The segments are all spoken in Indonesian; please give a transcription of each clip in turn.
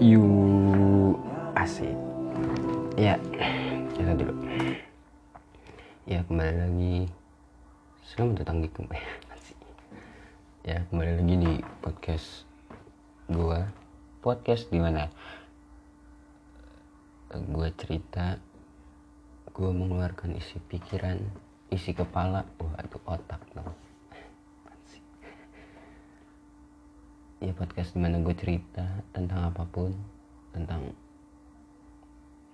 You asik. Ya, kita dulu. Ya kembali lagi. Selamat datang di kembali. Ya kembali lagi di podcast gua. Podcast di mana? Gua cerita. Gua mengeluarkan isi pikiran, isi kepala. Waduh otak dong. Ya podcast di mana gue cerita tentang apa pun tentang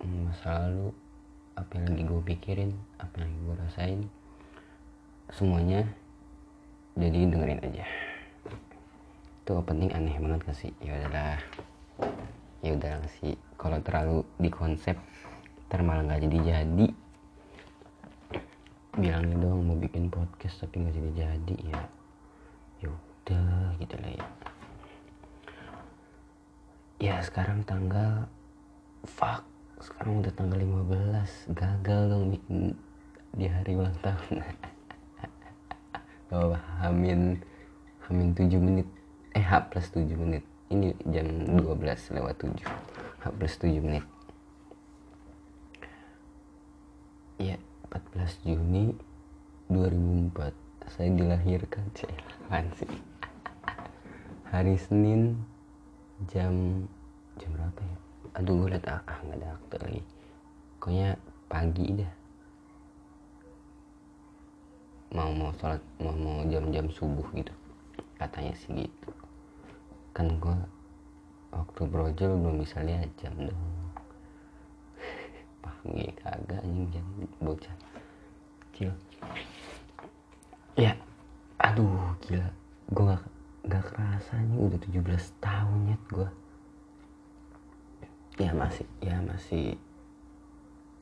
masa lalu apa yang lagi gue pikirin apa yang lagi gue rasain. Semuanya jadi dengerin aja. Itu penting aneh banget gak sih? Ya udahlah. Ya udah sih. Kalau terlalu di konsep ntar malah nggak jadi jadi. Bilangnya doang mau bikin podcast tapi nggak jadi jadi ya. Ya udah gitu lah ya ya sekarang tanggal fuck. Sekarang udah tanggal 15 gagal dong di, di hari ulang tahun. Oh, hamin hamin 7 menit. Eh H plus 7 menit. Ini jam 12 lewat 7 H plus 7 menit. Ya 14 Juni 2004 saya dilahirkan. Sih. Hari Senin jam jam berapa ya? Aduh gue liat ah nggak ada akte lagi. Pokoknya pagi dah. Mau mau sholat mau mau jam-jam subuh gitu. Katanya sih gitu. Kan gue waktu brojol belum bisa lihat jam dong pagi kagak anjing jam bocah kecil. Ya aduh gila. Gue gak gak kerasa nih udah 17 tahun nyet gue ya masih ya masih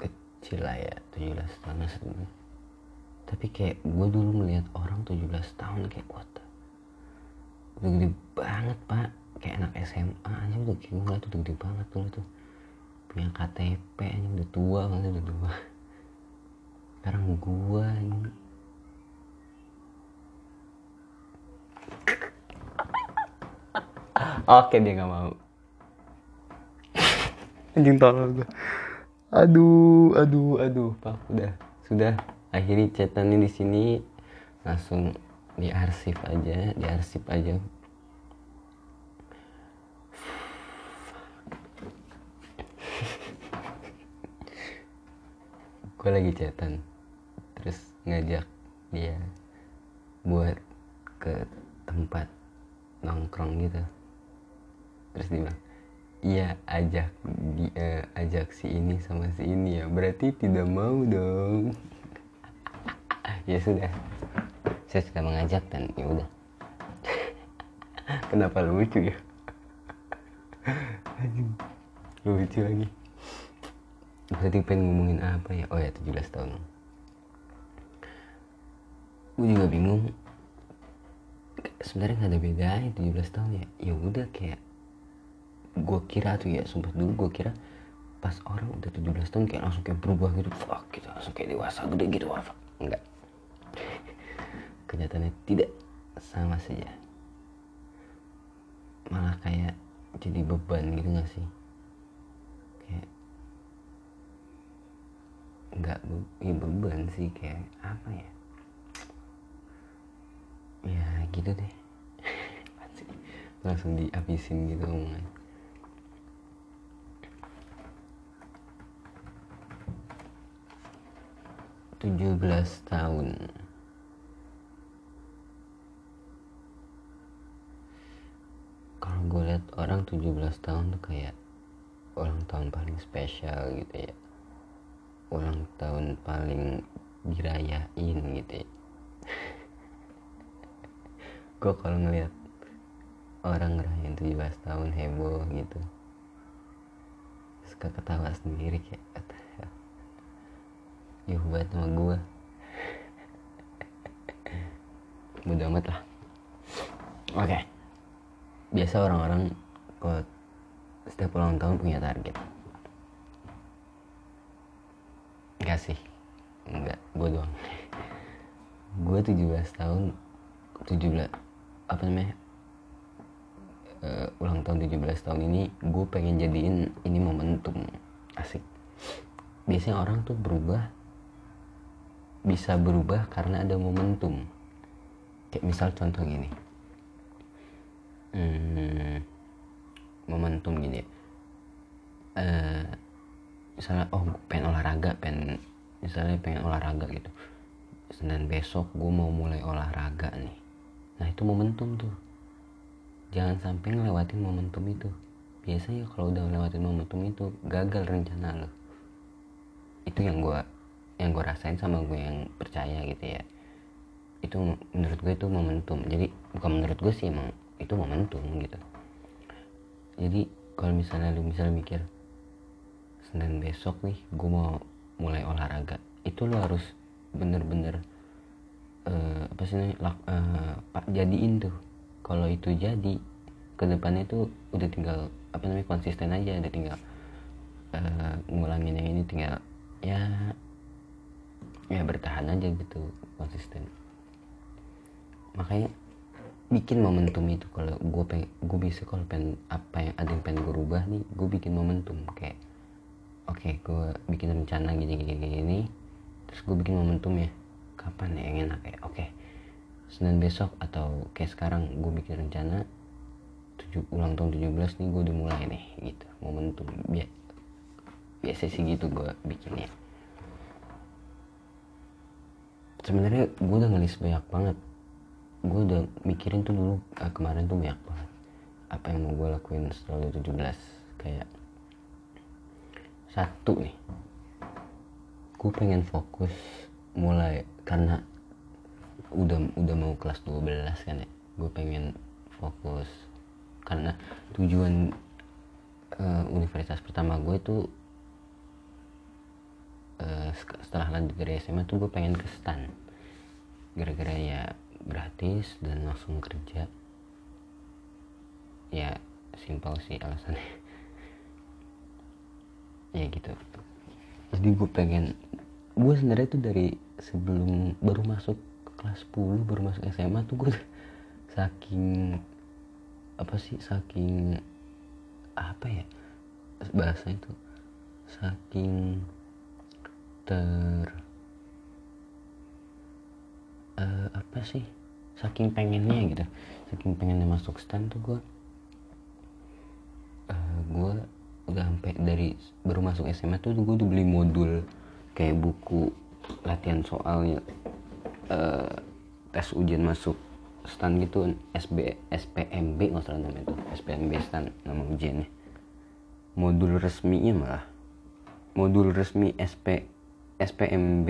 kecil lah ya 17 tahun sebenarnya tapi kayak gue dulu melihat orang 17 tahun kayak what udah gede banget pak. Kayak anak SMA aja udah gila tuh udah gede banget dulu tuh. Punya KTP aja udah tua banget udah tua. Sekarang gue ini Oke dia nggak mau. Anjing tolol gue. Aduh, aduh, aduh, pak udah sudah akhiri chatan di sini langsung diarsip aja, diarsip aja. gue lagi chatan terus ngajak dia buat ke tempat nongkrong gitu terus dia bilang iya ajak di, uh, ajak si ini sama si ini ya. Berarti tidak mau dong. Ya sudah. Saya sudah mengajak dan ya udah. Kenapa lucu ya? Lucu lagi. Berarti pengen ngomongin apa ya? Oh ya 17 tahun. Gue juga bingung. Sebenarnya nggak ada bedanya 17 tahun ya. Ya udah kayak gue kira tuh ya sumpah dulu gue kira pas orang udah 17 tahun kayak langsung kayak berubah gitu. Fuck gitu langsung kayak dewasa gede gitu fuck. Enggak. Kenyataannya tidak sama saja. Malah kayak jadi beban gitu gak sih? Kayak nggak be ya beban sih kayak apa ya? Ya gitu deh. Langsung dihabisin gitu omongan tujuh belas tahun. Kalau gue lihat orang 17 tahun tuh kayak ulang tahun paling spesial gitu ya. Ulang tahun paling dirayain gitu ya. Gue kalau ngeliat orang ngerayain 17 tahun heboh gitu suka ketawa sendiri kayak yuh banget sama gue mudah amat lah. Oke. Okay. biasa orang-orang kalau setiap ulang tahun punya target. Enggak sih. Enggak gue doang. Gue 17 tahun 17 apa namanya uh, ulang tahun 17 tahun ini gue pengen jadiin ini momentum. Asik. Biasanya orang tuh berubah bisa berubah karena ada momentum. Kayak misal contoh gini. Hmm, momentum gini. Uh, misalnya oh pengen olahraga pengen misalnya pengen olahraga gitu. Senin besok gue mau mulai olahraga nih. Nah itu momentum tuh. Jangan sampai ngelewatin momentum itu. Biasanya kalau udah ngelewatin momentum itu gagal rencana lo. Itu yang gue yang gue rasain sama gue yang percaya gitu ya. Itu menurut gue itu momentum. Jadi bukan menurut gue sih emang itu momentum gitu. Jadi kalau misalnya lu misalnya mikir Senin besok nih gue mau mulai olahraga itu lo harus bener-bener uh, apa sih nih uh, pak jadiin tuh. Kalau itu jadi ke depannya itu udah tinggal apa namanya konsisten aja udah tinggal uh, ngulangin yang ini tinggal ya ya bertahan aja gitu konsisten. Makanya bikin momentum itu kalau gue pengen gue bisa kalau pengen apa yang ada yang pengen gue rubah nih gue bikin momentum. Kayak oke okay, gue bikin rencana gini gini gini terus gue bikin momentum ya. Kapan ya yang enak ya? Oke okay. Senin besok atau kayak sekarang gue bikin rencana tujuh ulang tahun 17 nih gue udah mulai nih gitu. Momentum biasa sih gitu gue bikinnya sebenarnya gue udah ngelis banyak banget. Gue udah mikirin tuh dulu uh, kemarin tuh banyak banget. Apa yang mau gue lakuin setelah 17 kayak satu nih. Gue pengen fokus mulai karena udah udah mau kelas 12 kan ya. Gue pengen fokus karena tujuan uh, universitas pertama gue itu uh, setelah lanjut dari SMA tuh gue pengen ke stan. Gara-gara ya gratis dan langsung kerja. Ya simpel sih alasannya. Ya gitu. Jadi gue pengen gue sebenarnya tuh dari sebelum baru masuk kelas 10 baru masuk SMA tuh gue saking apa sih saking apa ya bahasa itu saking ter uh, apa sih? Saking pengennya gitu. Saking pengennya masuk stand tuh gue uh, gue udah sampai dari baru masuk SMA tuh gue udah beli modul kayak buku latihan soalnya uh, tes ujian masuk stand gitu SB SPMB nggak salah namanya itu SPMB stand nama ujiannya. Modul resminya malah. Modul resmi SP SPMB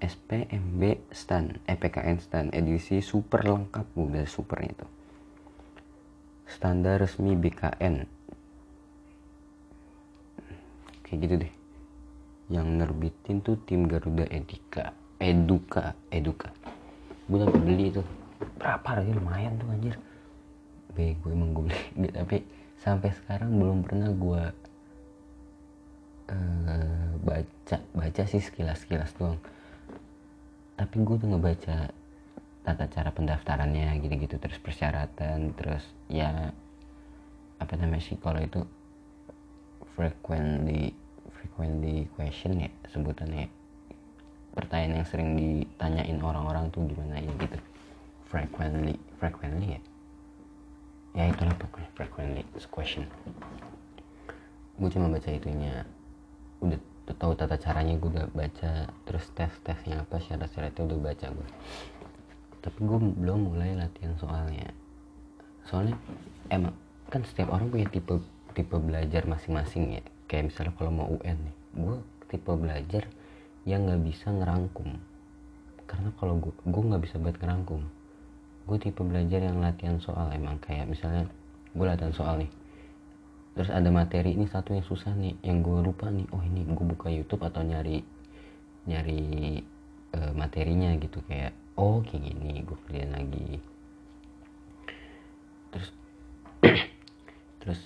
SPMB STAN EPKN STAN edisi super lengkap udah supernya itu. Standar resmi BKN kayak gitu deh. Yang nerbitin tuh tim Garuda Edika Eduka Eduka. Gue udah beli itu. Berapa harganya? Lumayan tuh anjir. Bego emang gue beli. Tapi sampai sekarang belum pernah gue uh, baca baca sih sekilas sekilas doang. Tapi gue tuh ngebaca tata cara pendaftarannya gitu-gitu terus persyaratan terus ya apa namanya sih kalau itu frequently frequently question ya sebutannya. Pertanyaan yang sering ditanyain orang-orang tuh gimana ya gitu. Frequently frequently ya? Ya itulah pokoknya frequently question. Gue cuma baca itunya udah tahu tata caranya gue udah baca terus tes tesnya apa syarat-syaratnya udah baca gue tapi gue belum mulai latihan soalnya. Soalnya emang kan setiap orang punya tipe tipe belajar masing-masing ya. Kayak misalnya kalau mau UN nih gue tipe belajar yang nggak bisa ngerangkum. Karena kalau gue gue nggak bisa buat ngerangkum. Gue tipe belajar yang latihan soal emang kayak misalnya gue latihan soal nih terus ada materi ini satu yang susah nih yang gue lupa nih. Oh ini gue buka YouTube atau nyari nyari uh, materinya gitu. Kayak oh kayak gini gue kerjain lagi. Terus terus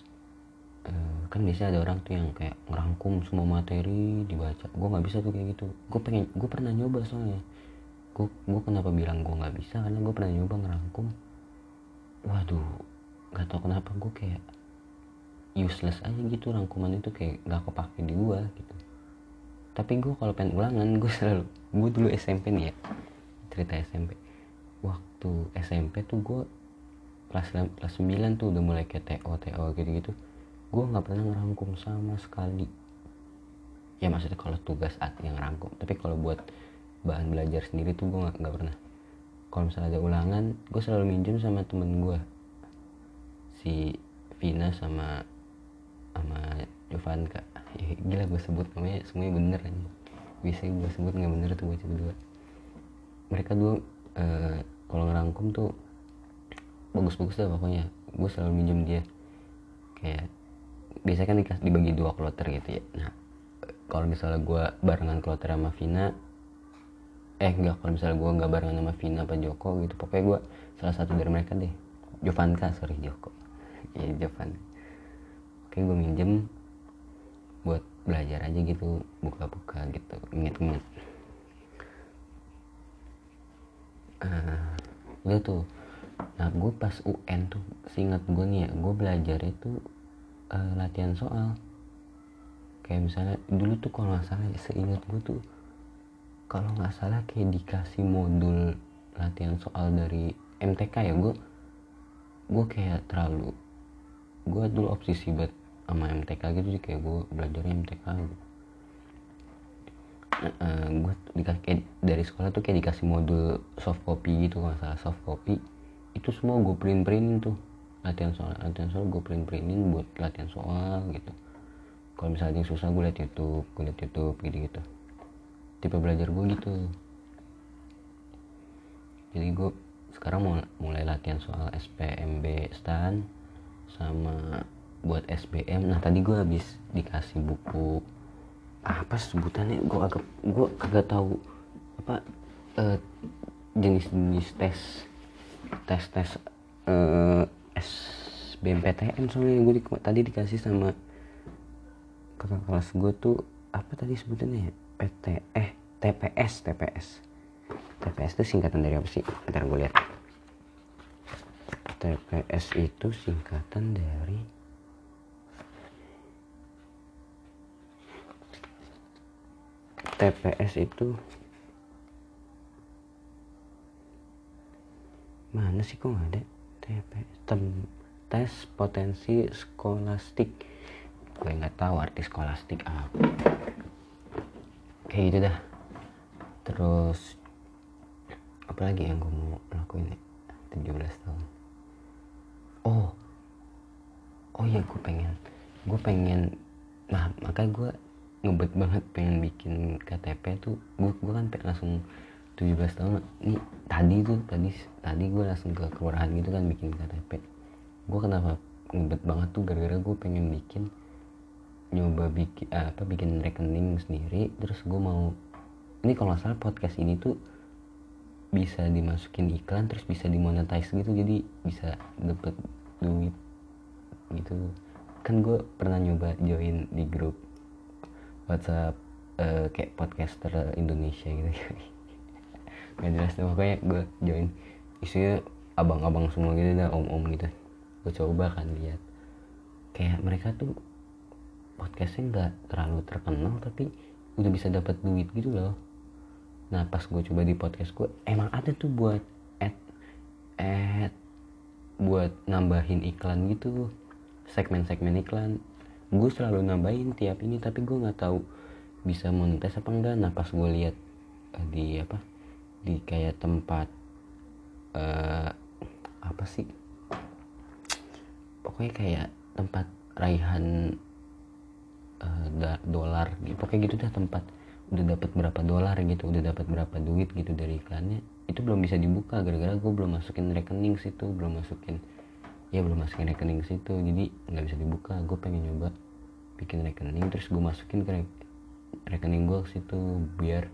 uh, kan biasanya ada orang tuh yang kayak ngerangkum semua materi dibaca. Gue nggak bisa tuh kayak gitu. Gue pengen gue pernah nyoba soalnya. Gue gue kenapa bilang gue nggak bisa? Karena gue pernah nyoba ngerangkum. Waduh nggak tau kenapa. Gue kayak useless aja gitu rangkuman itu kayak nggak kepake di gue gitu. Tapi gue kalau pengen ulangan gue selalu gue dulu SMP nih ya cerita SMP waktu SMP tuh gue kelas kelas 9 tuh udah mulai kayak TO TO gitu gitu gue nggak pernah ngerangkum sama sekali. Ya maksudnya kalau tugas yang rangkum tapi kalau buat bahan belajar sendiri tuh gue nggak pernah. Kalau misalnya ada ulangan gue selalu minjem sama temen gue si Vina sama sama Jovanka ya, gila gue sebut namanya semuanya bener aja bisa gue sebut nggak bener tuh gue berdua. Mereka dua uh, kalau ngerangkum tuh bagus-bagus dah pokoknya. Gue selalu minjem dia. Kayak biasanya kan dikasih dibagi dua kloter gitu ya. Nah kalau misalnya gue barengan kloter sama Vina eh enggak kalau misalnya gue nggak barengan sama Vina apa Joko gitu pokoknya gue salah satu dari mereka deh. Jovanka sorry Joko. Ya Jovan oke gue minjem buat belajar aja gitu buka-buka gitu inget-inget. Uh, udah tuh nah gue pas UN tuh singkat gue nih ya gue belajar itu uh, latihan soal. Kayak misalnya dulu tuh kalau nggak salah seingat gue tuh kalau nggak salah kayak dikasih modul latihan soal dari MTK ya gue gue kayak terlalu gue dulu obsesi banget sama MTK gitu sih kayak gue belajar MTK gitu. Uh, eh, gue dikasih dari sekolah tuh kayak dikasih modul soft copy gitu kalau salah. Soft copy itu semua gue print print tuh. Latihan soal latihan soal gue print printin buat latihan soal gitu. Kalau misalnya yang susah gue liat YouTube gue liat YouTube gitu gitu tipe belajar gue gitu. Jadi gue sekarang mau mulai latihan soal SPMB stand sama buat SBM nah tadi gue habis dikasih buku apa sebutannya? Gue agak gue kagak tahu apa uh, jenis-jenis tes tes tes uh, SBMPTN soalnya gue di, tadi dikasih sama kakak kelas gue tuh apa tadi sebutannya ya? PT eh TPS TPS TPS itu singkatan dari apa sih? Ntar gue lihat. TPS itu singkatan dari TPS itu mana sih kok nggak ada TPS tem, tes potensi skolastik. Gue nggak tahu arti skolastik apa. Kayak gitu dah. Terus apa lagi yang gue mau lakuin ya? 17 tahun. Oh oh iya gue pengen gue pengen nah makanya gue ngebet banget pengen bikin KTP tuh. Gue gue kan langsung 17 tahun ini tadi tuh tadi tadi gue langsung ke kelurahan gitu kan bikin KTP gue kenapa ngebet banget tuh gara-gara gue pengen bikin nyoba bikin eh, apa bikin rekening sendiri. Terus gue mau ini kalau nggak salah podcast ini tuh bisa dimasukin iklan terus bisa dimonetize gitu. Jadi bisa dapet duit gitu. Kan gue pernah nyoba join di grup WhatsApp uh, kayak podcaster Indonesia gitu. Nggak jelas tuh pokoknya gue join. Isinya abang-abang semua gitu dah om-om gitu. Gue coba kan lihat. Kayak mereka tuh podcastnya nggak terlalu terkenal tapi udah bisa dapat duit gitu loh. Nah pas gue coba di podcast gue emang ada tuh buat ad ad buat nambahin iklan gitu. Segmen-segmen iklan gue selalu nambahin tiap ini tapi gue nggak tahu bisa monetis apa enggak. Nah pas gue lihat uh, di apa di kayak tempat uh, apa sih? Pokoknya kayak tempat raihan uh, dolar gitu pokoknya gitu dah tempat udah dapat berapa dolar gitu udah dapat berapa duit gitu dari iklannya itu belum bisa dibuka gara-gara gue belum masukin rekening situ belum masukin ya belum masukin rekening situ jadi nggak bisa dibuka. Gue pengen nyoba bikin rekening terus gue masukin ke rekening gue ke situ biar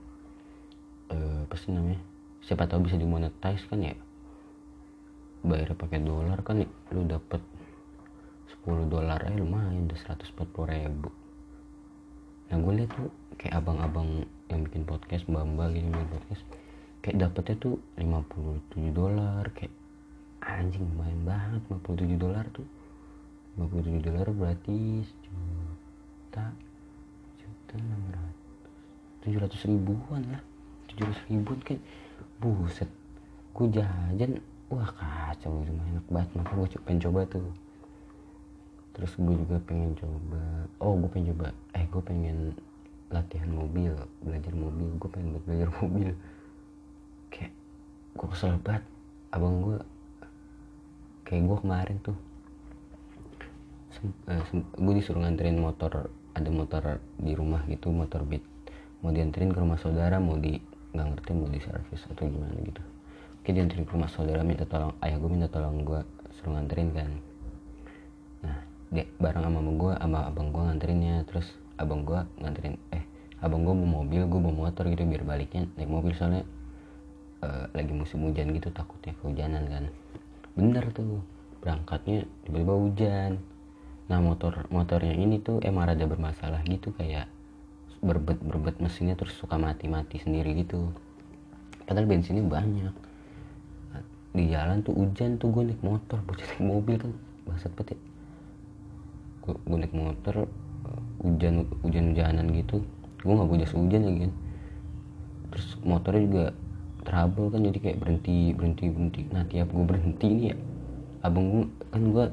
uh, apa sih namanya siapa tahu bisa dimonetize kan ya. Bayar pakai dolar kan ya, lu dapet 10 dolar eh lumayan udah 140 ribu. Nah gue liat tuh kayak abang-abang yang bikin podcast mbak mbak gitu bikin podcast kayak dapetnya tuh 57 dolar kayak anjing lumayan banget 57 dolar tuh. 57 dolar berarti juta juta enam ratus tujuh ratus ribuan lah. tujuh ratus ribuan kayak buset gue jajan wah kacau itu enak banget. Maka gue pengen coba tuh. Terus gue juga pengen coba oh gue pengen coba eh gue pengen latihan mobil belajar mobil. Gue pengen belajar mobil. Kayak gue kesel banget. Abang gue kayak gue kemarin tuh. Uh, gue disuruh nganterin motor ada motor di rumah gitu motor beat. Mau dianterin ke rumah saudara mau di nggak ngerti mau di servis atau gimana gitu. Oke dianterin ke rumah saudara minta tolong ayah gue minta tolong gue suruh nganterin kan. Nah dia bareng sama gue sama abang gue nganterinnya terus abang gue nganterin eh abang gue bawa mobil gue bawa motor gitu biar baliknya naik mobil soalnya uh, lagi musim hujan gitu takutnya kehujanan kan bener tuh berangkatnya tiba-tiba hujan. Nah motor motornya ini tuh emang rada bermasalah gitu kayak berbet berbet mesinnya terus suka mati mati sendiri gitu. Padahal bensinnya banyak. Di jalan tuh hujan tuh gue naik motor bocah naik mobil kan bangsat peti gue, gue naik motor hujan hujan hujanan gitu. Gue nggak punya hujan lagi kan. Terus motornya juga trouble kan jadi kayak berhenti berhenti berhenti. Nah tiap gue berhenti nih ya abang gue kan gue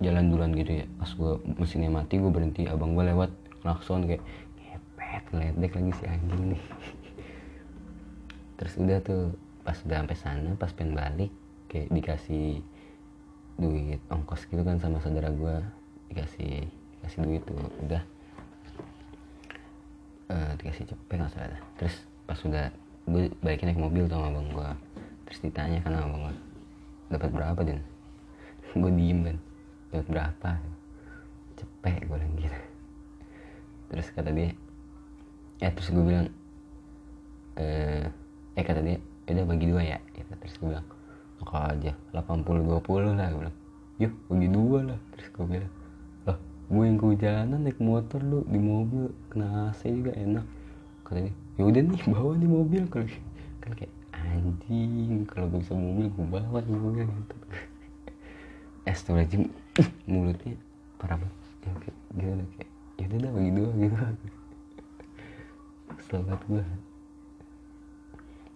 jalan duluan gitu ya. Pas gue mesinnya mati gue berhenti. Abang gue lewat klakson kayak ngepet ngeledek lagi si anjing nih. Terus udah tuh pas udah sampai sana pas pengen balik kayak dikasih duit ongkos gitu kan sama saudara gue dikasih dikasih duit tuh udah. Uh, dikasih cepet nggak salah. Terus pas udah gue balikin naik mobil tuh sama abang gue terus ditanya kan sama abang gue dapat berapa din? Gue diem kan dapat berapa? Cepet gue gitu terus kata dia ya terus gue bilang eh, eh kata dia ya udah bagi dua ya gitu. terus gue bilang kok aja 80 20 lah gue bilang. Yuk bagi dua lah terus gue bilang. Lah gue yang kehujanan naik motor lu di mobil kena AC juga enak kata dia ya udah nih bawa nih mobil. Kalau kan kayak anjing kalau gue bisa mobil gue bawa nih mobil. Gitu. Astagfirullahaladzim mulutnya parah banget. Ya, kayak gimana? Kayak ya udah dah bagi dua gitu. Banget gue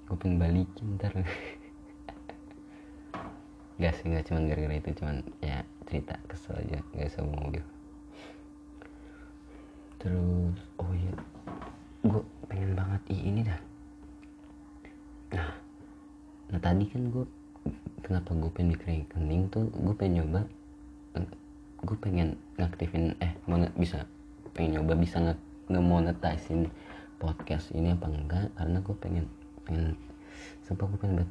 gue pengen balikin ntar. Gak sih gak cuma gara-gara itu cuman ya cerita kesel aja gak bisa mobil. Terus oh iya gue pengen banget ini dah. Nah nah tadi kan gue kenapa gue pengen bikin rekening tuh gue pengen nyoba gue pengen ngaktifin eh monet bisa pengen nyoba bisa nge ngemonetizein podcast ini apa enggak karena gue pengen pengen sumpah gue pengen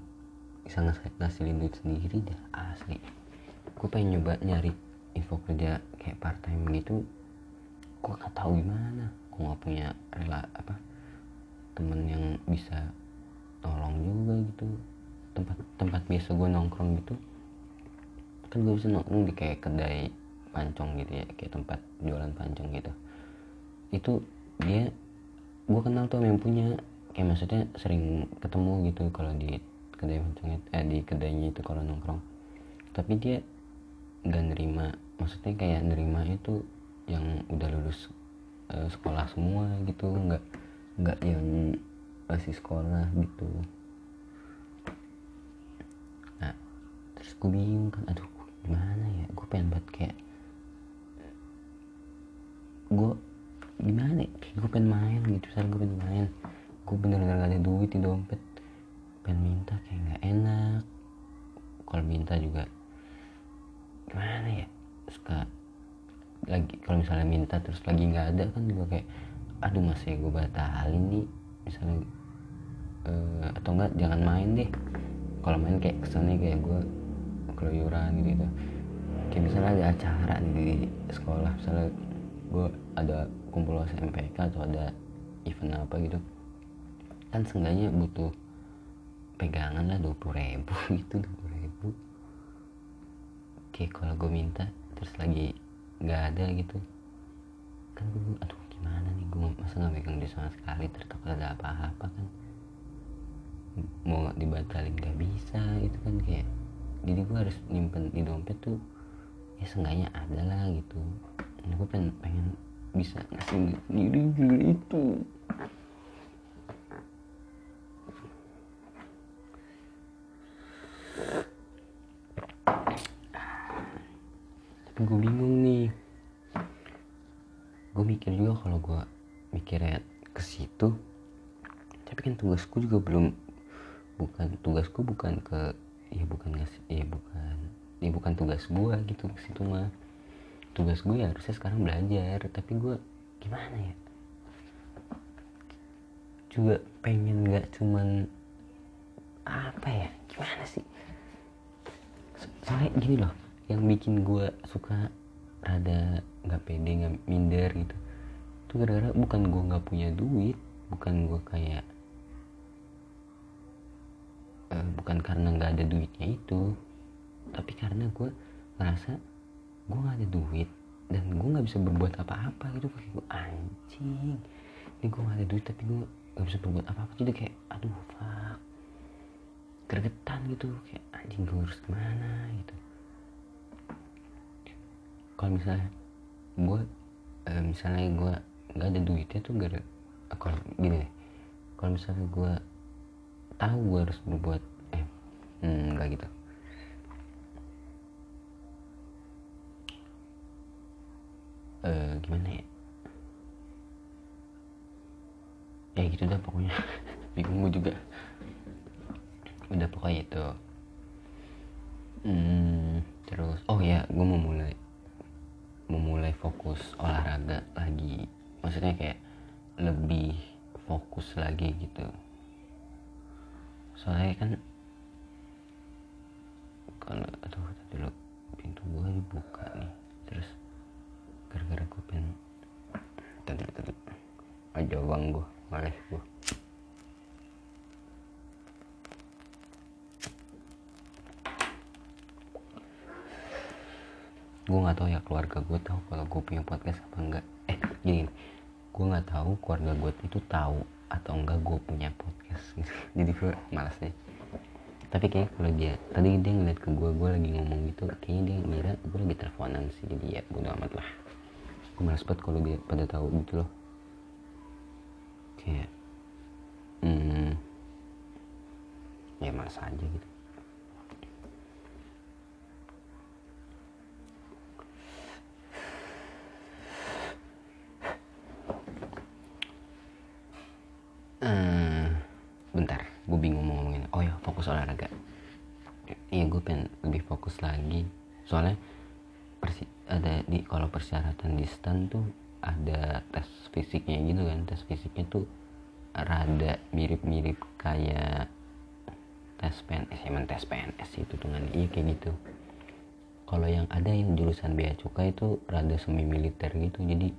bisa ngasilin duit sendiri dah asli. Gue pengen nyoba nyari info kerja kayak part time gitu gue gak tahu gimana gue gak punya rela apa temen yang bisa tolong juga gitu. Tempat tempat biasa gue nongkrong gitu kan gue bisa nongkrong di kayak kedai pancong gitu ya kayak tempat jualan pancong gitu. Itu dia gue kenal tuh yang punya kayak maksudnya sering ketemu gitu kalau di kedai pancong eh di kedainya itu kalau nongkrong. Tapi dia nggak nerima maksudnya kayak nerima itu yang udah lulus uh, sekolah semua gitu nggak nggak yang masih sekolah gitu. Nah terus gue bingung kan aduh gimana ya gue pengen banget kayak gue gimana ya gue pengen main gitu misalnya gue pengen main gue bener-bener gak ada duit di dompet pengen minta kayak nggak enak. Kalau minta juga gimana ya suka lagi kalau misalnya minta terus lagi nggak ada kan juga kayak aduh masih gue batalin nih misalnya. Uh, atau enggak jangan main deh. Kalau main kayak kesannya kayak gue keluyuran gitu, gitu. Kayak misalnya ada acara di sekolah misalnya gue ada kumpul SMPK atau ada event apa gitu kan seenggaknya butuh pegangan lah dua puluh ribu gitu dua puluh ribu. Kayak kalau gue minta terus lagi nggak ada gitu. Kan gue aduh gimana nih? Gue masa nggak megang dia sama sekali? Tertakut ada apa-apa kan? Mau dibatalin nggak bisa itu kan kayak. Jadi gue harus nyimpen di dompet tuh ya seenggaknya ada lah gitu. Nah, gue pengen pengen bisa ngasih diri juga itu gue bingung nih. Gue mikir juga kalau gue mikirnya ke situ. Tapi kan tugasku juga belum bukan tugasku bukan ke ya bukan ngasih ya bukan ya bukan tugas gue gitu ke situ mah. Tugas gue ya harusnya sekarang belajar. Tapi gue gimana ya? Juga pengen nggak cuman apa ya? Gimana sih? So- soalnya gini loh yang bikin gue suka rada nggak pede nggak minder gitu. Itu gara-gara bukan gue nggak punya duit bukan gue kayak eh, bukan karena nggak ada duitnya itu tapi karena gue ngerasa gue nggak ada duit dan gue nggak bisa berbuat apa-apa gitu. Kayak gue anjing ini gue nggak ada duit tapi gue nggak bisa berbuat apa-apa. Jadi kayak aduh fuck. Gregetan gitu kayak anjing gue harus ke mana gitu kalau misalnya gue eh, misalnya gue nggak ada duitnya tuh gara kalau gini deh. Kalau misalnya gue tahu gue harus berbuat eh hmm, nggak gitu. Eh gimana ya? Ya gitu dah pokoknya. Bingung gue juga. Udah pokoknya itu. Hmm, terus oh ya gue mau mulai memulai fokus olahraga lagi. Maksudnya kayak lebih fokus lagi gitu. Soalnya kan kalau aduh tadi dulu pintu gue dibuka nih. Terus gara-gara gue pengen tadi tadi aja bang gue males gue gue nggak tahu ya keluarga gue tahu kalau gue punya podcast apa enggak. Eh gini, gue nggak tahu keluarga gue itu tahu atau enggak gue punya podcast. Jadi gue malas deh. Tapi kayak kalau dia tadi dia ngeliat ke gue gue lagi ngomong gitu kayaknya dia ngira gue lagi teleponan sih jadi ya bodo amat lah. Gue malas banget kalau dia pada tahu gitu loh. Kayak hmm, ya malas aja gitu Eh, bentar gue bingung mau ngomongin oh ya fokus olahraga iya gue pengen lebih fokus lagi soalnya persi ada di kalau persyaratan di stan tuh ada tes fisiknya gitu kan tes fisiknya tuh rada mirip-mirip kayak tes PNS emang tes PNS itu kan iya kayak gitu. Kalau yang ada yang jurusan bea cukai itu rada semi militer gitu jadi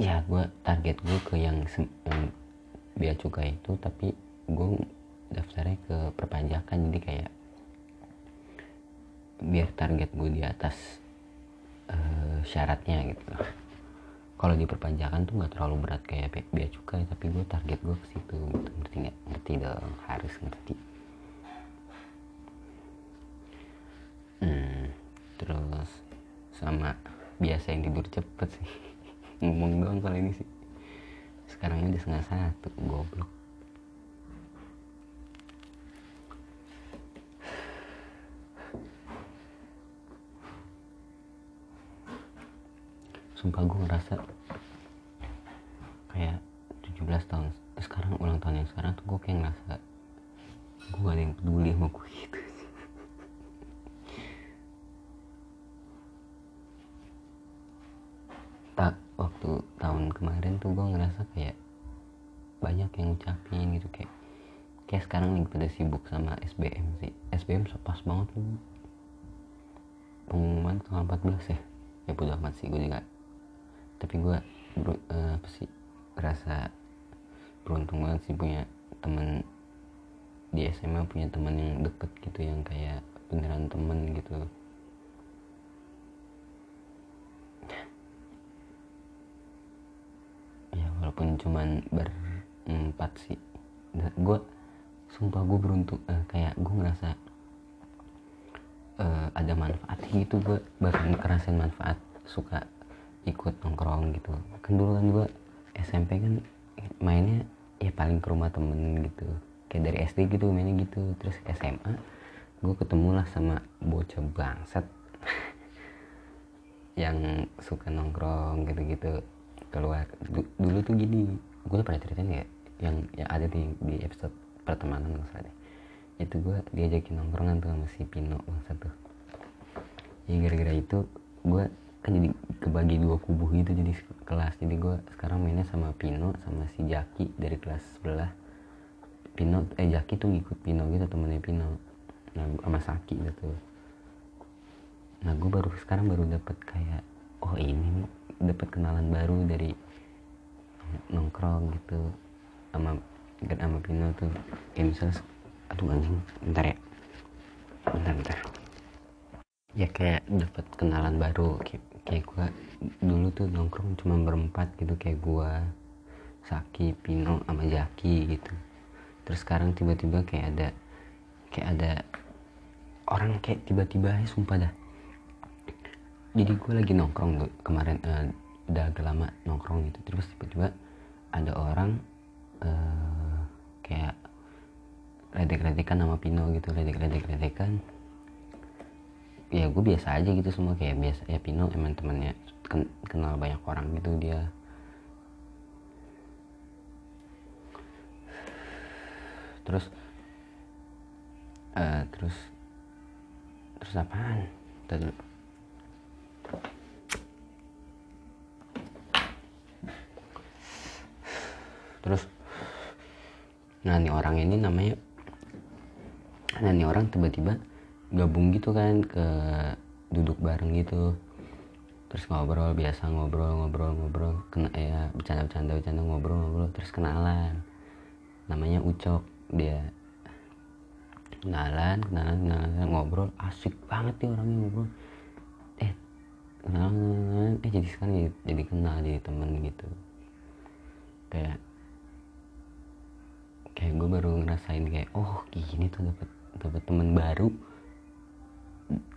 ya gue target gue ke yang, yang bea cukai itu tapi gue daftarnya ke perpajakan jadi kayak biar target gue di atas eh, syaratnya gitu kalau di perpajakan tuh nggak terlalu berat kayak be- bea cukai tapi gue target gue ke situ gitu. Ngerti nggak? Ngerti dong harus ngerti. Hmm, terus sama biasa yang tidur cepet sih. Ngomong doang soal ini sih. Sekarang ini udah setengah satu goblok sumpah gue ngerasa kayak 17 tahun sekarang ulang tahun yang sekarang tuh gue kayak ngerasa gue gak ada yang peduli sama gue gitu. Tak waktu tahun kemarin tuh gue ngerasa kayak banyak yang ngucapin gitu kayak kayak sekarang lagi pada sibuk sama SBM sih. SBM pas banget tuh pengumuman tanggal 14 ya. Ya bodo amat sih gue juga tapi gue eh, apa sih ngerasa beruntung banget sih punya temen di SMA punya teman yang deket gitu yang kayak beneran temen gitu. Ya walaupun cuman berempat sih. Gue sumpah gue beruntung eh, kayak gue ngerasa ada manfaatnya gitu. Gue bakal ngerasain manfaat suka ikut nongkrong gitu. Kan dulu kan gue SMP kan mainnya ya paling ke rumah temen gitu. Kayak dari SD gitu mainnya gitu. Terus SMA gue ketemu lah sama bocah bangsat yang suka nongkrong gitu-gitu. Keluar dulu tuh gini gue udah pernah ceritain ya yang yang ada di di episode pertemanan deh. Itu gue diajakin nongkrongan tuh sama si Pino bangsa tuh. Ya gara-gara itu gue kan jadi kebagi dua kubu gitu jadi kelas. Jadi gue sekarang mainnya sama Pino sama si Jaki dari kelas sebelah. Pino eh Jaki tuh ngikut Pino gitu temennya Pino. Nah sama Saki gitu. Nah gue baru sekarang baru dapet kayak oh ini dapet kenalan baru dari nongkrong gitu sama dan sama Pino tuh. Kayak misalnya aduh anjing bentar ya. Bentar bentar. Ya kayak dapet kenalan baru kayak, kayak gue dulu tuh nongkrong cuma berempat gitu kayak gue Saki Pino sama Jaki gitu. Terus sekarang tiba-tiba kayak ada kayak ada orang kayak tiba-tiba ya sumpah dah. Jadi gue lagi nongkrong tuh kemarin uh, udah agak lama nongkrong gitu. Terus tiba-tiba ada orang uh, kayak ledek-ledekan sama Pino gitu ledek-ledek-ledekan ya gue biasa aja gitu semua kayak biasa ya Pino emang temannya kenal banyak orang gitu dia. Terus uh, terus terus apaan? Tadi terus nah nih orang ini namanya nah nih orang tiba-tiba gabung gitu kan ke duduk bareng gitu. Terus ngobrol biasa ngobrol ngobrol ngobrol. Kena ya bercanda bercanda bercanda ngobrol ngobrol. Terus kenalan. Namanya Ucok. Dia kenalan kenalan kenalan ngobrol. Asik banget nih orangnya ngobrol. Eh kenalan eh jadi sekarang jadi, jadi kenal jadi temen gitu. Kayak kayak gue baru ngerasain kayak oh gini tuh dapat dapat teman baru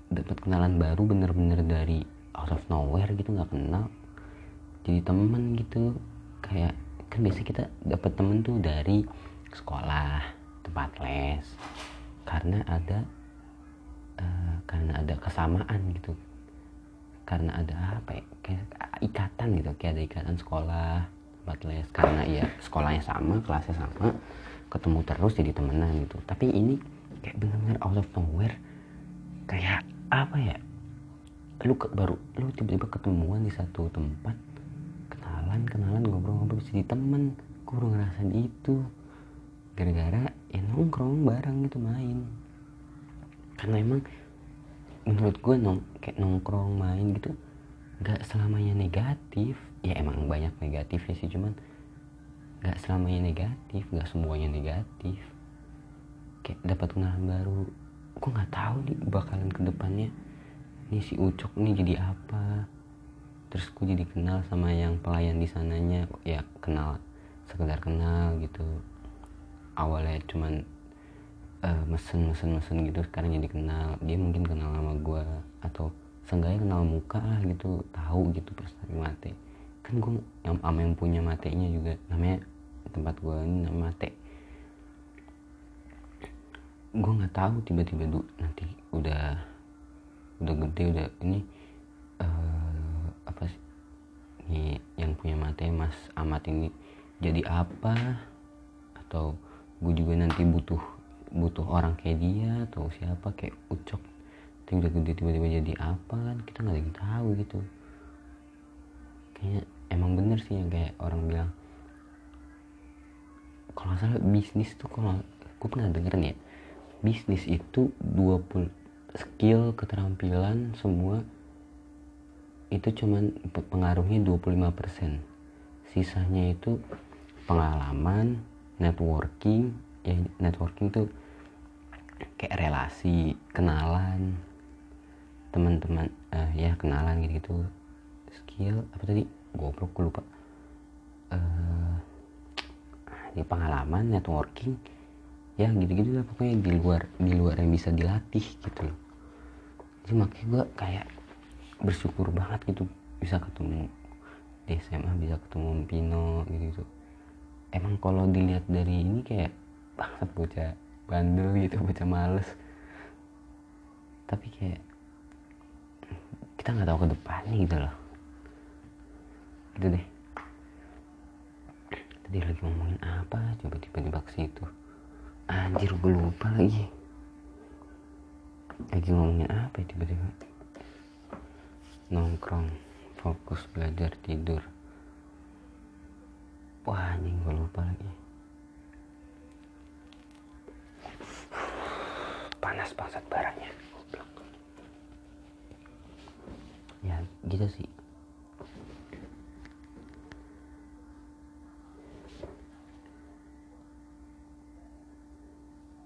dapat kenalan baru bener-bener dari out of nowhere gitu nggak kenal. Jadi temen gitu. Kayak kan biasa kita dapat temen tuh dari sekolah tempat les. Karena ada uh, karena ada kesamaan gitu. Karena ada apa ya kayak ikatan gitu. Kayak ada ikatan sekolah tempat les. Karena ya sekolahnya sama kelasnya sama ketemu terus jadi temenan gitu. Tapi ini kayak benar-benar out of nowhere. Kayak apa ya? Lu ke, baru lu tiba-tiba ketemuan di satu tempat. Kenalan kenalan ngobrol-ngobrol jadi temen. Gue baru ngerasain itu. Gara-gara ya nongkrong bareng gitu main. Karena emang menurut gue nong kayak nongkrong main gitu nggak selamanya negatif. Ya emang banyak negatifnya sih cuman nggak selamanya negatif nggak semuanya negatif. Kayak dapat kenalan baru gue nggak tahu nih bakalan ke depannya nih si Ucok nih jadi apa? Terus gue jadi kenal sama yang pelayan di sananya. Ya kenal sekedar kenal gitu. Awalnya cuman uh, mesen mesen mesen gitu. Sekarang jadi kenal. Dia mungkin kenal sama gue atau seenggaknya kenal muka lah gitu. Tahu gitu pas lagi mate. Kan gue yang sama yang punya matenya juga. Namanya tempat gue ini nama mate gue nggak tahu tiba-tiba du nanti udah udah gede udah ini uh, apa sih ini yang punya mate mas amat ini jadi apa? Atau gue juga nanti butuh butuh orang kayak dia atau siapa kayak ucok tapi udah gede tiba-tiba jadi apa kan? Kita nggak lagi tahu gitu. Kayaknya emang bener sih yang kayak orang bilang. Kalau salah bisnis tuh kalau gue pernah denger nih ya bisnis itu 20 skill keterampilan semua itu cuman pengaruhnya 25% sisanya itu pengalaman networking ya networking tuh kayak relasi kenalan teman-teman uh, ya kenalan gitu gitu skill apa tadi? Goblok lupa. Uh, ini pengalaman networking ya gitu-gitu lah pokoknya di luar di luar yang bisa dilatih gitu loh. Jadi makanya gue kayak bersyukur banget gitu bisa ketemu di SMA bisa ketemu Pino gitu, emang kalau dilihat dari ini kayak banget bocah bandel gitu bocah males. Tapi kayak kita nggak tahu ke depannya gitu loh. Gitu deh. Tadi lagi ngomongin apa coba tiba-tiba ke situ anjir gue lupa lagi. Lagi ngomongin apa ya tiba-tiba? Nongkrong fokus belajar tidur. Wah anjing gue lupa lagi. Panas banget barangnya ya gitu sih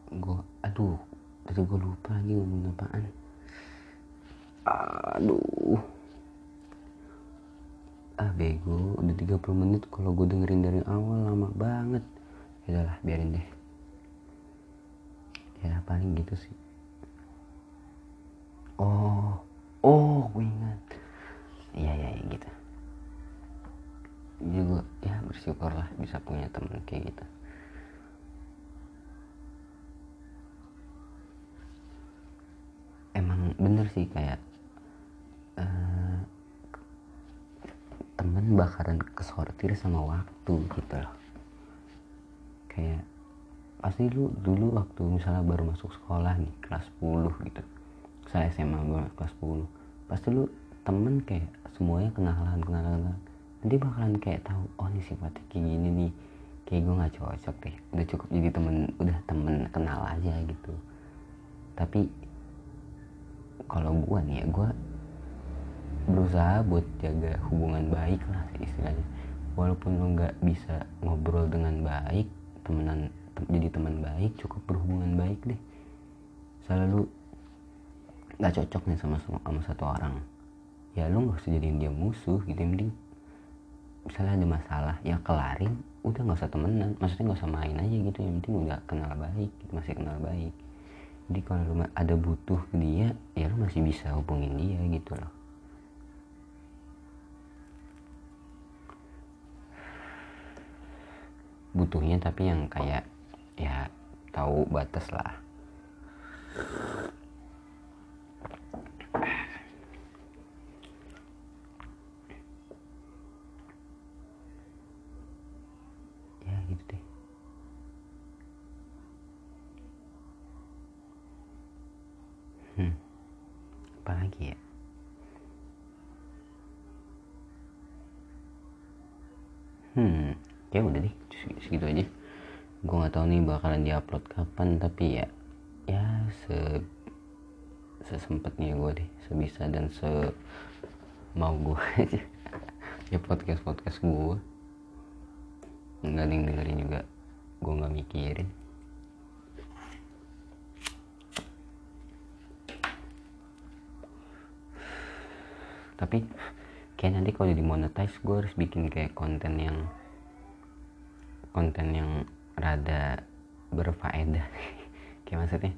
gue aduh tadi gue lupa lagi ngomong apaan. Aduh. Ah bego udah 30 menit kalau gue dengerin dari awal lama banget. Ya lah biarin deh. Ya paling gitu sih. Oh oh gue ingat. Iya iya ya, gitu. Gue ya bersyukur lah bisa punya temen kayak gitu bakalan kesortir sama waktu gitu loh. Kayak pasti lu dulu waktu misalnya baru masuk sekolah nih kelas 10 gitu. Saya SMA baru kelas 10 pasti lu temen kayak semuanya kenalan kenalan nanti bakalan kayak tahu oh ini sifatnya kayak gini nih. Kayak gue nggak cocok deh. Udah cukup jadi temen udah temen kenal aja gitu. Tapi kalau gue nih ya gue berusaha buat jaga hubungan baik lah istilahnya. Walaupun lo nggak bisa ngobrol dengan baik temenan tem jadi teman baik cukup berhubungan baik deh. Selalu nggak cocok nih sama sama satu orang. Ya lo nggak usah jadiin dia musuh gitu penting misalnya ada masalah ya kelarin udah nggak usah temenan. Maksudnya nggak usah main aja gitu yang penting udah kenal baik masih kenal baik. Jadi kalau lu ada butuh dia ya lu masih bisa hubungin dia gitu loh butuhnya tapi yang kayak ya tahu batas lah. Hmm ya udah deh segitu aja. Gue nggak tahu nih bakalan diupload kapan tapi ya ya se sesempatnya gue deh sebisa dan se mau gue aja. Ya podcast podcast gue nggak ada yang dengerin juga. Gue nggak mikirin. Tapi kayak nanti kalau jadi monetize gue harus bikin kayak konten yang konten yang rada berfaedah. Kayak maksudnya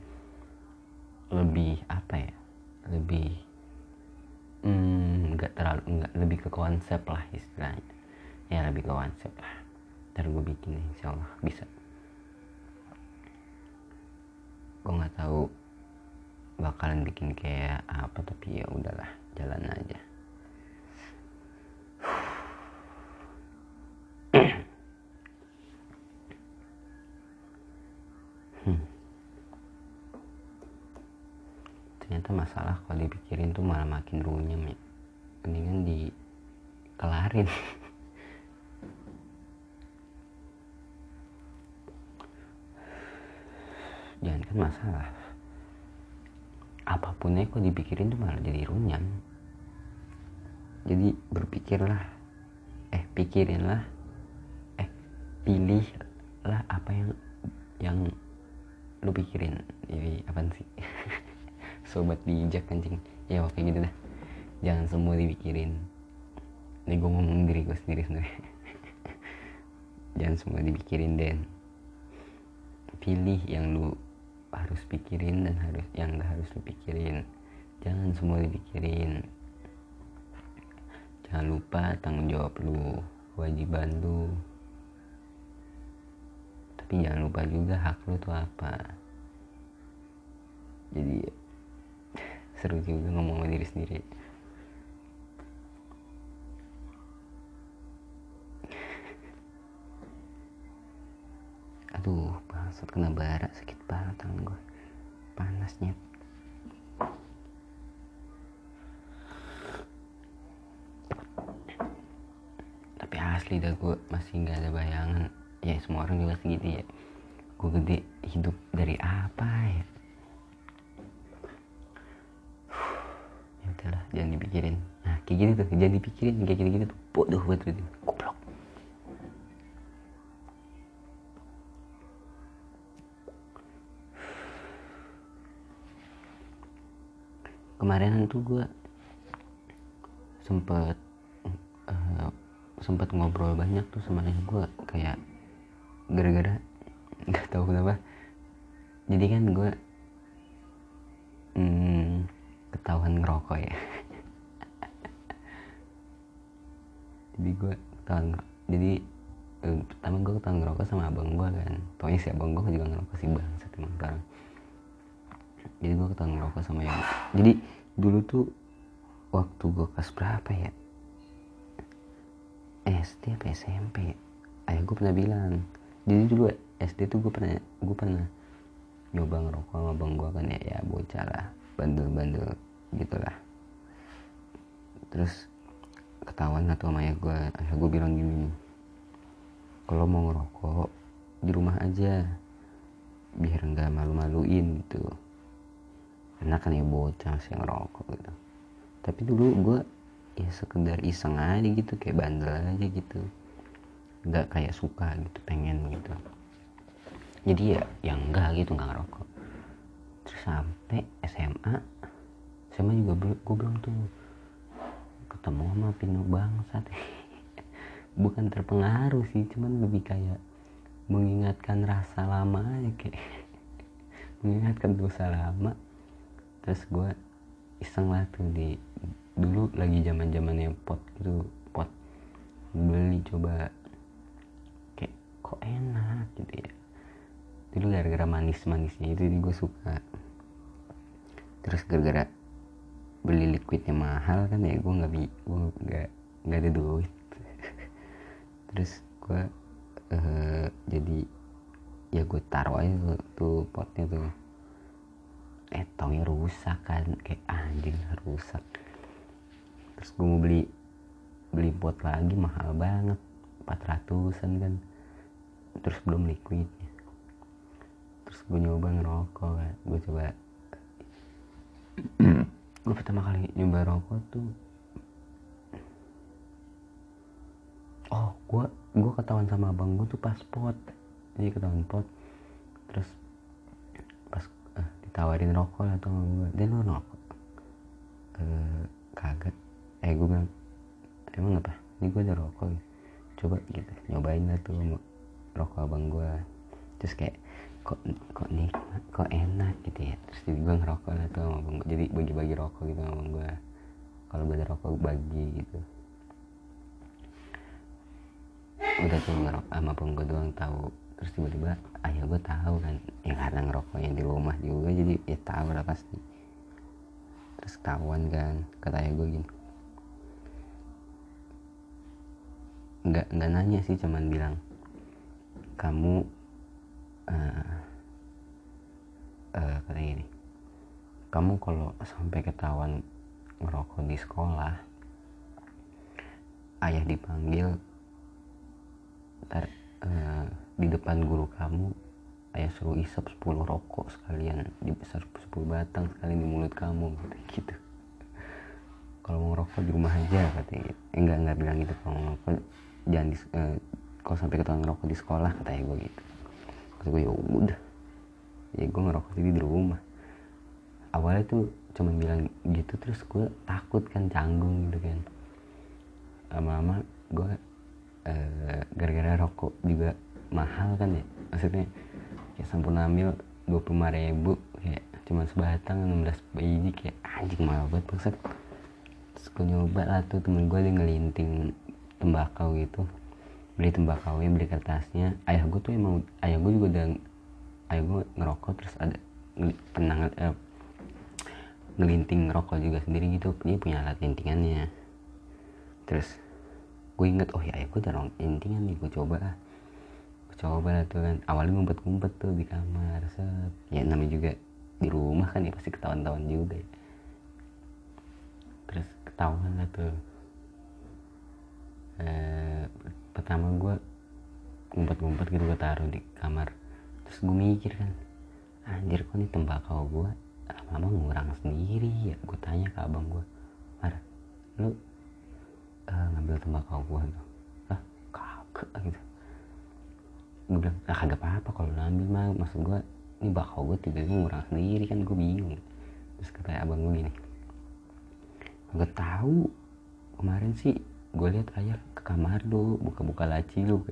lebih apa ya? Lebih hmm, nggak hmm, terlalu nggak lebih ke konsep lah istilahnya. Ya lebih ke konsep lah. Ntar gue bikin insya Allah bisa. Gue nggak tahu bakalan bikin kayak apa tapi ya udahlah jalan aja ternyata masalah kalau dipikirin tuh malah makin runyam ya. Mendingan dikelarin. Jangan kan masalah. Apapunnya kok dipikirin tuh malah jadi runyam. Jadi berpikirlah eh pikirinlah eh pilihlah apa yang yang lu pikirin. Jadi apa sih sobat bijak anjing. Ya oke gitu dah. Jangan semua dipikirin. Ini gue ngomong diri gue sendiri sendiri jangan semua dipikirin den. Pilih yang lu harus pikirin dan harus yang gak harus lu pikirin. Jangan semua dipikirin. Jangan lupa tanggung jawab lu kewajiban lu. Tapi jangan lupa juga hak lu tuh apa. Jadi seru juga ngomong sama diri sendiri. Aduh bangsat kena bara sakit banget tangan gue panasnya tapi asli dah gue masih nggak ada bayangan. Ya semua orang juga segitu ya. Gue gede hidup dari apa ya udahlah jangan dipikirin. Nah kayak gini tuh jangan dipikirin kayak gini gini tuh. Bodoh banget gitu goblok. Kemarin tuh gue sempet uh, sempet ngobrol banyak tuh sama gue kayak gara-gara nggak tahu kenapa. Jadi kan gue ketahuan ngerokok ya. Jadi gue ketahuan jadi eh, pertama gue ketahuan ngerokok sama abang gue kan. Pokoknya si abang gue juga ngerokok sih bang emang sekarang. Jadi gue ketahuan ngerokok sama yang jadi dulu tuh waktu gue kelas berapa ya? SD apa SMP ayah gue pernah bilang jadi dulu SD tuh gue pernah gue pernah nyoba ngerokok sama bang gue kan ya ya bocah lah bandel-bandel gitu lah terus ketahuan atau sama ayah gue ayah gue bilang gini kalau mau ngerokok di rumah aja biar nggak malu-maluin gitu. Karena kan ya bocah sih ngerokok gitu. Tapi dulu gue ya sekedar iseng aja gitu kayak bandel aja gitu. Nggak kayak suka gitu pengen gitu. Jadi ya yang enggak gitu nggak ngerokok. Terus sampai SMA SMA juga gue belum tuh ketemu sama Pino bangsat bukan terpengaruh sih cuman lebih kayak mengingatkan rasa lama aja kayak. Mengingatkan dosa lama. Terus gue iseng lah tuh di dulu lagi zaman zamannya pot gitu pot beli coba kayak kok enak gitu ya. Dulu gara-gara manis-manisnya itu jadi gue suka. Terus gara-gara beli liquidnya mahal kan ya gue nggak gue nggak nggak ada duit. Terus gue uh, jadi ya gue taruh aja tuh, tuh potnya tuh. Eh taunya rusak kan kayak anjing rusak. Terus gue mau beli beli pot lagi mahal banget 400an kan. Terus belum liquidnya. Terus gue nyoba ngerokok kan gue coba gue pertama kali nyoba rokok tuh oh gue gue ketahuan sama abang gue tuh pas pot. Jadi ketahuan pot terus pas eh, ditawarin rokok atau gue dia lu rokok eh, kagak. Eh gue bilang emang apa? Ini gue ada rokok. Ya. coba gitu nyobain lah tuh rokok abang gue terus kayak kok kok nikmat kok enak gitu ya. Terus gue ngerokok lah tuh gue jadi bagi-bagi rokok gitu sama gue kalau gue ada rokok bagi gitu. Udah tuh ngerokok sama abang gue doang tahu. Terus tiba-tiba ayah gue tahu kan ya karena ngerokoknya di rumah juga jadi ya tahu lah pasti. Terus ketahuan kan kata ayah gue gini. Nggak nggak nanya sih cuman bilang kamu uh, katanya gini kamu kalau sampai ketahuan ngerokok di sekolah ayah dipanggil ntar uh, di depan guru kamu ayah suruh isap 10 rokok sekalian dibesar 10 batang sekalian di mulut kamu gitu, gitu. kalau mau ngerokok di rumah aja katanya gitu. enggak enggak bilang gitu kalau mau jangan di, uh, kalau sampai ketahuan ngerokok di sekolah katanya gue gitu kata gue ya udah ya gue ngerokok jadi di rumah awalnya tuh cuman bilang gitu terus gue takut kan canggung gitu kan. Lama-lama gue uh, gara-gara rokok juga mahal kan ya maksudnya kayak sampun ambil 25 ribu kayak cuma sebatang 16 biji kayak anjing mahal banget maksud. Terus gue nyoba lah tuh temen gue dia ngelinting tembakau gitu. Beli tembakau beli kertasnya. Ayah gue tuh emang ayah gue juga udah ayah gue ngerokok terus ada pernah eh, ngelinting rokok juga sendiri gitu. Dia punya alat lintingannya. Terus gue inget oh ya ayah gue udah lintingan nih gue coba. Lah gue coba lah tuh kan. Awalnya ngumpet-ngumpet tuh di kamar set. Ya namanya juga di rumah kan ya pasti ketahuan-tahuan juga ya. Terus ketahuan lah tuh. Eh, pertama gue ngumpet-ngumpet gitu gue taruh di kamar. Terus gue mikir kan anjir kok nih tembakau gue lama-lama ngurang sendiri ya. Gue tanya ke abang gue mar lu uh, ngambil tembakau gue tuh ah kagak gitu. Gue bilang ah kagak apa-apa kalau ngambil mah maksud gue ini bakau gue tiba-tiba ngurang sendiri kan gue bingung. Terus kata abang gue gini gue tahu kemarin sih gue lihat ayah ke kamar lu buka-buka laci lu.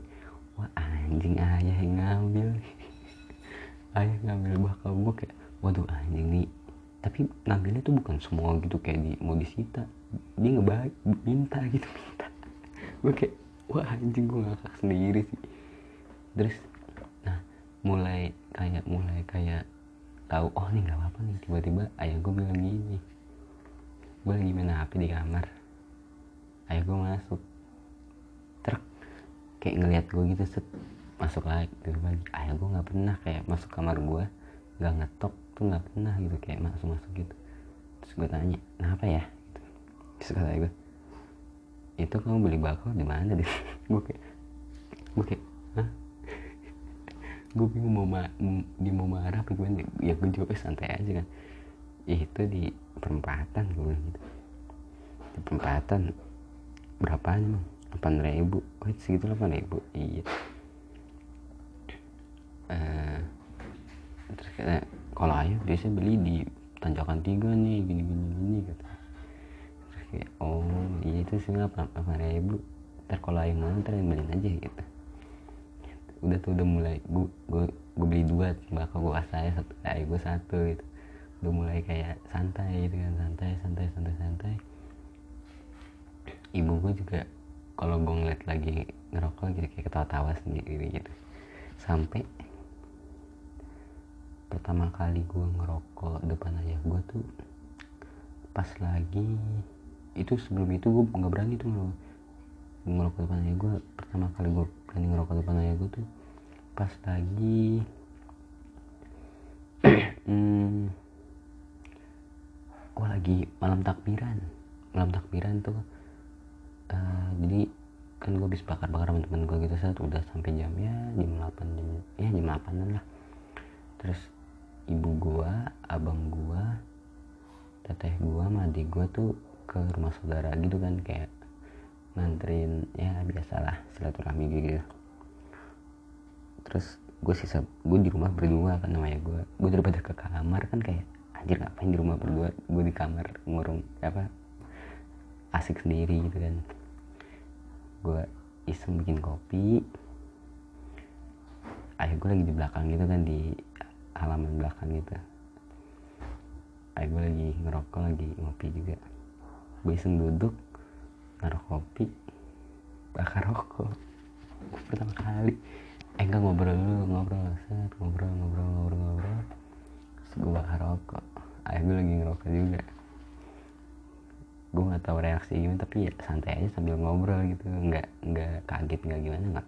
Wah anjing ayah yang ngambil. Ayah ngambil bakal gue kayak waduh anjing nih tapi ngambilnya tuh bukan semua gitu kayak di mau disita dia ngebaik minta gitu minta. Gue kayak wah anjing gue ngakak sendiri sih. Terus nah mulai kayak mulai kayak tahu oh nih nggak apa-apa nih. Tiba-tiba ayah gue bilang gini. Gue lagi main hp di kamar. Ayah gue masuk. Truk kayak ngeliat gue gitu set masuk lagi lagi. Ayah gue nggak pernah kayak masuk kamar gue nggak ngetok tuh nggak pernah gitu kayak masuk masuk gitu. Terus gue tanya kenapa ya? Gitu. terus kata gue itu kamu beli bakal di mana deh? Gue kayak gue kayak hah? Gue bingung mau ma di mau marah apa gimana ya? Gue jawab santai aja kan. Itu di perempatan gue bilang gitu. Di perempatan. Berapaan emang? Delapan ribu. Oh itu segitu delapan ribu? Iya. Uh, terus kata kalau ayah biasanya beli di tanjakan tiga nih gini gini gini gitu. Terus kayak oh iya itu sih nggak delapan ribu ntar kalau ayah mau ntar yang beliin aja gitu. Udah tuh udah mulai gue gue gue beli dua bakal gue kasih saya satu ayah gue satu gitu. Udah mulai kayak santai gitu kan santai santai santai santai. Ibu gue juga kalau gue ngeliat lagi ngerokok gitu kayak ketawa-tawa sendiri gitu. Sampai pertama kali gue ngerokok depan ayah gue tuh pas lagi itu sebelum itu gue nggak berani tuh loh ngerokok depan ayah gue pertama kali gue berani ngerokok depan ayah gue tuh pas lagi hmm, gue lagi malam takbiran malam takbiran tuh uh, jadi kan gue habis bakar-bakar teman-teman gue gitu saat udah sampai jam ya jam 8 jam ya jam 8 lah. Terus ibu gue abang gue teteh gue sama adik gue tuh ke rumah saudara gitu kan kayak nganterin ya biasalah silaturahmi gitu. Terus gue sisa gue di rumah berdua kan namanya gue gue daripada ke kamar kan kayak anjir ngapain di rumah berdua? Gue di kamar ngurung apa asik sendiri gitu kan. Gue iseng bikin kopi. Ayah gue lagi di belakang gitu kan di halaman belakang gitu ayah gue lagi ngerokok lagi ngopi juga. Gue iseng duduk naruh kopi bakar rokok. Pertama kali. Eh enggak ngobrol dulu ngobrol. Set ngobrol ngobrol ngobrol ngobrol. Terus gue bakar rokok. Ayah gue lagi ngerokok juga. Gue nggak tahu reaksi gimana tapi ya santai aja sambil ngobrol gitu. Nggak nggak kaget nggak gimana nggak.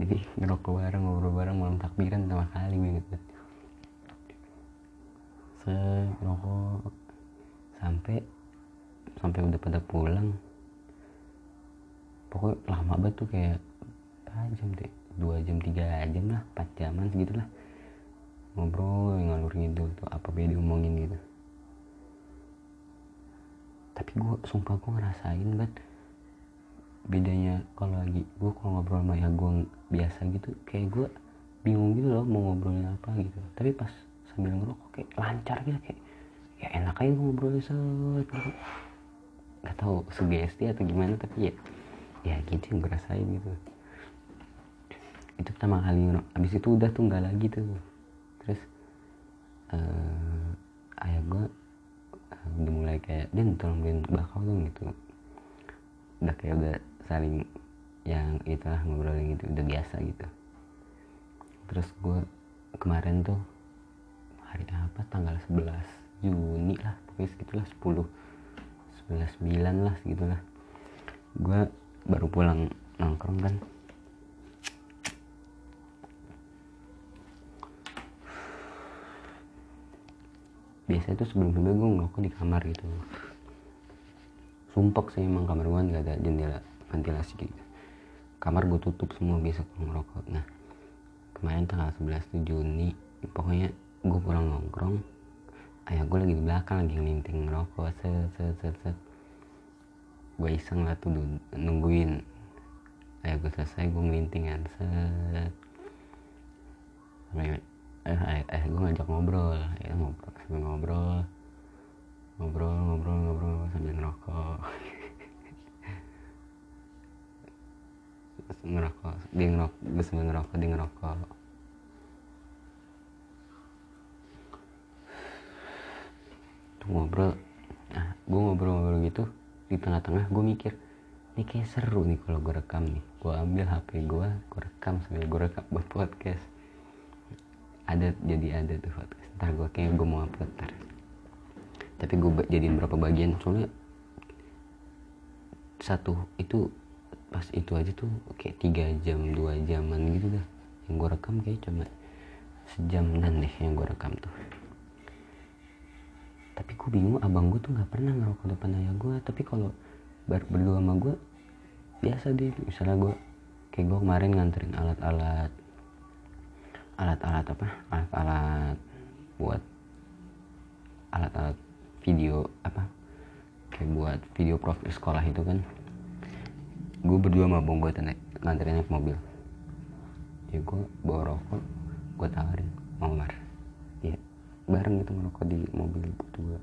Jadi ngerokok bareng ngobrol bareng malam takbiran pertama kali gue gitu set ngerokok. Sampai sampai udah pada pulang. Pokoknya lama banget tuh kayak berapa jam deh. Dua jam tiga jam lah empat jaman segitulah. Ngobrol ngalur ngidul tuh apa beda diomongin gitu. Tapi gue sumpah gue ngerasain banget. Bedanya kalau lagi gue kalau ngobrol sama ya gue biasa gitu kayak gue bingung gitu loh mau ngobrolin apa gitu. Tapi pas sambil ngerokok kayak lancar gitu kayak ya enak aja ngobrolnya set gitu. Nggak tahu sugesti atau gimana tapi ya ya gitu yang gue rasain gitu. Itu pertama kali abis itu udah tuh nggak lagi tuh. Terus uh, ayah gue uh, udah mulai kayak din tolong beliin bakau dong gitu. Udah kayak udah saling yang itulah ngobrolin gitu udah biasa gitu. Terus gue kemarin tuh hari apa? Tanggal 11 Juni lah pokoknya segitulah 10 11 9 lah segitulah. Gue baru pulang nongkrong kan. Biasa itu sebelum sebelum gue ngerokok di kamar gitu. Sumpek sih emang kamar gue nggak ada jendela ventilasi gitu. Kamar gue tutup semua biasa ngerokok. Nah kemarin tanggal 11 tuh Juni pokoknya gue pulang nongkrong. Ayah gue lagi di belakang lagi ngelinting ngerokok set set set set. Gue iseng lah tuh nungguin. Ayah gue selesai gue ngelinting kan set. Eh, eh, eh gue ngajak ngobrol. Ya ngobrol sambil ngobrol. Ngobrol ngobrol ngobrol sambil ngerokok. Ngerokok dia ngerokok gue sambil ngerokok dia ngerokok ngobrol nah gue ngobrol-ngobrol gitu di tengah-tengah gue mikir ini kayak seru nih kalau gue rekam nih. Gue ambil hp gue gue rekam sambil gue rekam buat podcast. Ada jadi ada tuh podcast. Ntar gue kayak gue mau upload ntar. Tapi gue jadiin berapa bagian? Soalnya satu itu pas itu aja tuh kayak tiga jam dua jaman gitu dah. Yang gue rekam kayak cuma sejam dan yang gue rekam tuh tapi gue bingung abang gue tuh nggak pernah ngerokok depan ayah gue tapi kalau ber berdua sama gue biasa deh. Misalnya gue kayak gue kemarin nganterin alat-alat alat-alat apa? Alat-alat buat alat-alat video apa? Kayak buat video profil sekolah itu kan. Gue berdua sama abang gue naik nganterin naik mobil. Ya gue bawa rokok gue tawarin mau mar bareng gitu ngerokok di mobil berdua.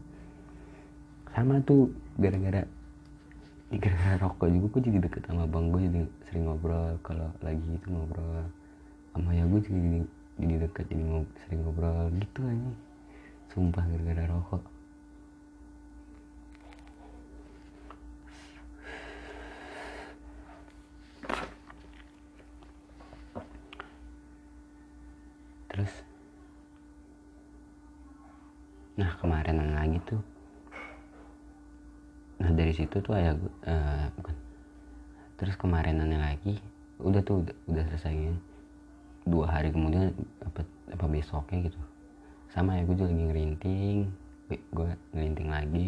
Sama tuh gara-gara gara-gara rokok juga gue jadi deket sama abang gue jadi sering ngobrol. Kalau lagi itu ngobrol sama ya gue jadi jadi dekat jadi ngob sering ngobrol gitu aja sumpah gara-gara rokok terus nah kemarin lagi tuh nah dari situ tuh ayah gue uh, bukan. Terus kemarinannya lagi udah tuh udah, udah selesai gitu dua hari kemudian apa apa besoknya gitu. Sama ya gue juga lagi ngerinting gue ngerinting lagi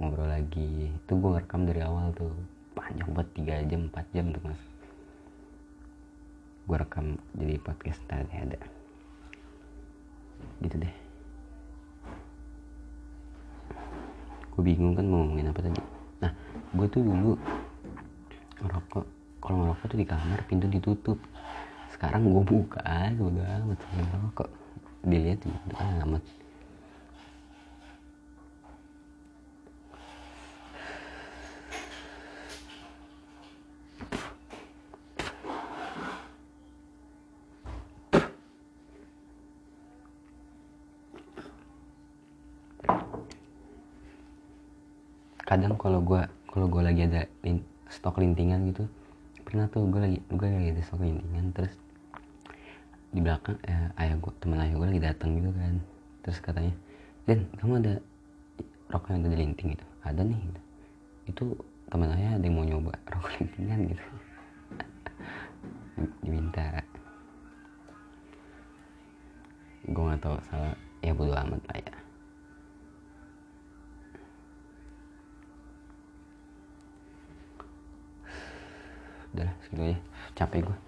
ngobrol lagi. Itu gue ngerekam dari awal tuh. Panjang buat tiga jam 4 jam tuh mas. Gue rekam jadi podcast tadi ada. Gitu deh. Gue bingung kan mau ngomongin apa tadi gue tuh dulu ngerokok. Kalau ngerokok tuh di kamar pintu ditutup. Sekarang gue buka aja udah amat. Ngerokok. Dilihat juga amat. Kadang kalau gue kalau gue lagi ada lin, stok lintingan gitu pernah tuh gue lagi gue lagi ada stok lintingan terus di belakang eh, ayah gue teman ayah gue lagi datang gitu kan. Terus katanya dan kamu ada rokok yang ada linting gitu? Ada nih gitu. itu teman ayah ada yang mau nyoba rokok lintingan gitu. Diminta. Gue nggak tahu salah ya bodo amat lah ya udah segitu aja capek gue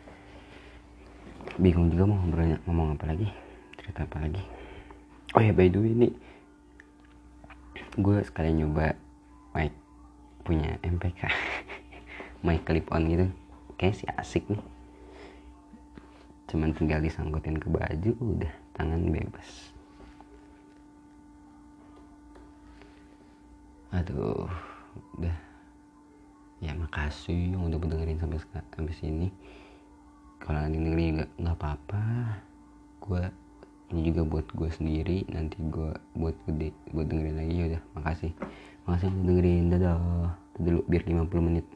bingung juga mau ngobrol ngomong apa lagi cerita apa lagi. Oh ya by the way ini gue sekalian nyoba mic punya MPK mic clip on gitu. Kayak sih asik nih. Cuman tinggal disangkutin ke baju udah tangan bebas. Aduh udah ya makasih yang udah dengerin sampai sampai sini. Kalau nanti dengerin nggak nggak apa-apa. Gue ini juga buat gue sendiri. Nanti gue buat gede buat dengerin lagi. Ya udah makasih. Makasih udah dengerin. Dadah. Dulu biar 50 menit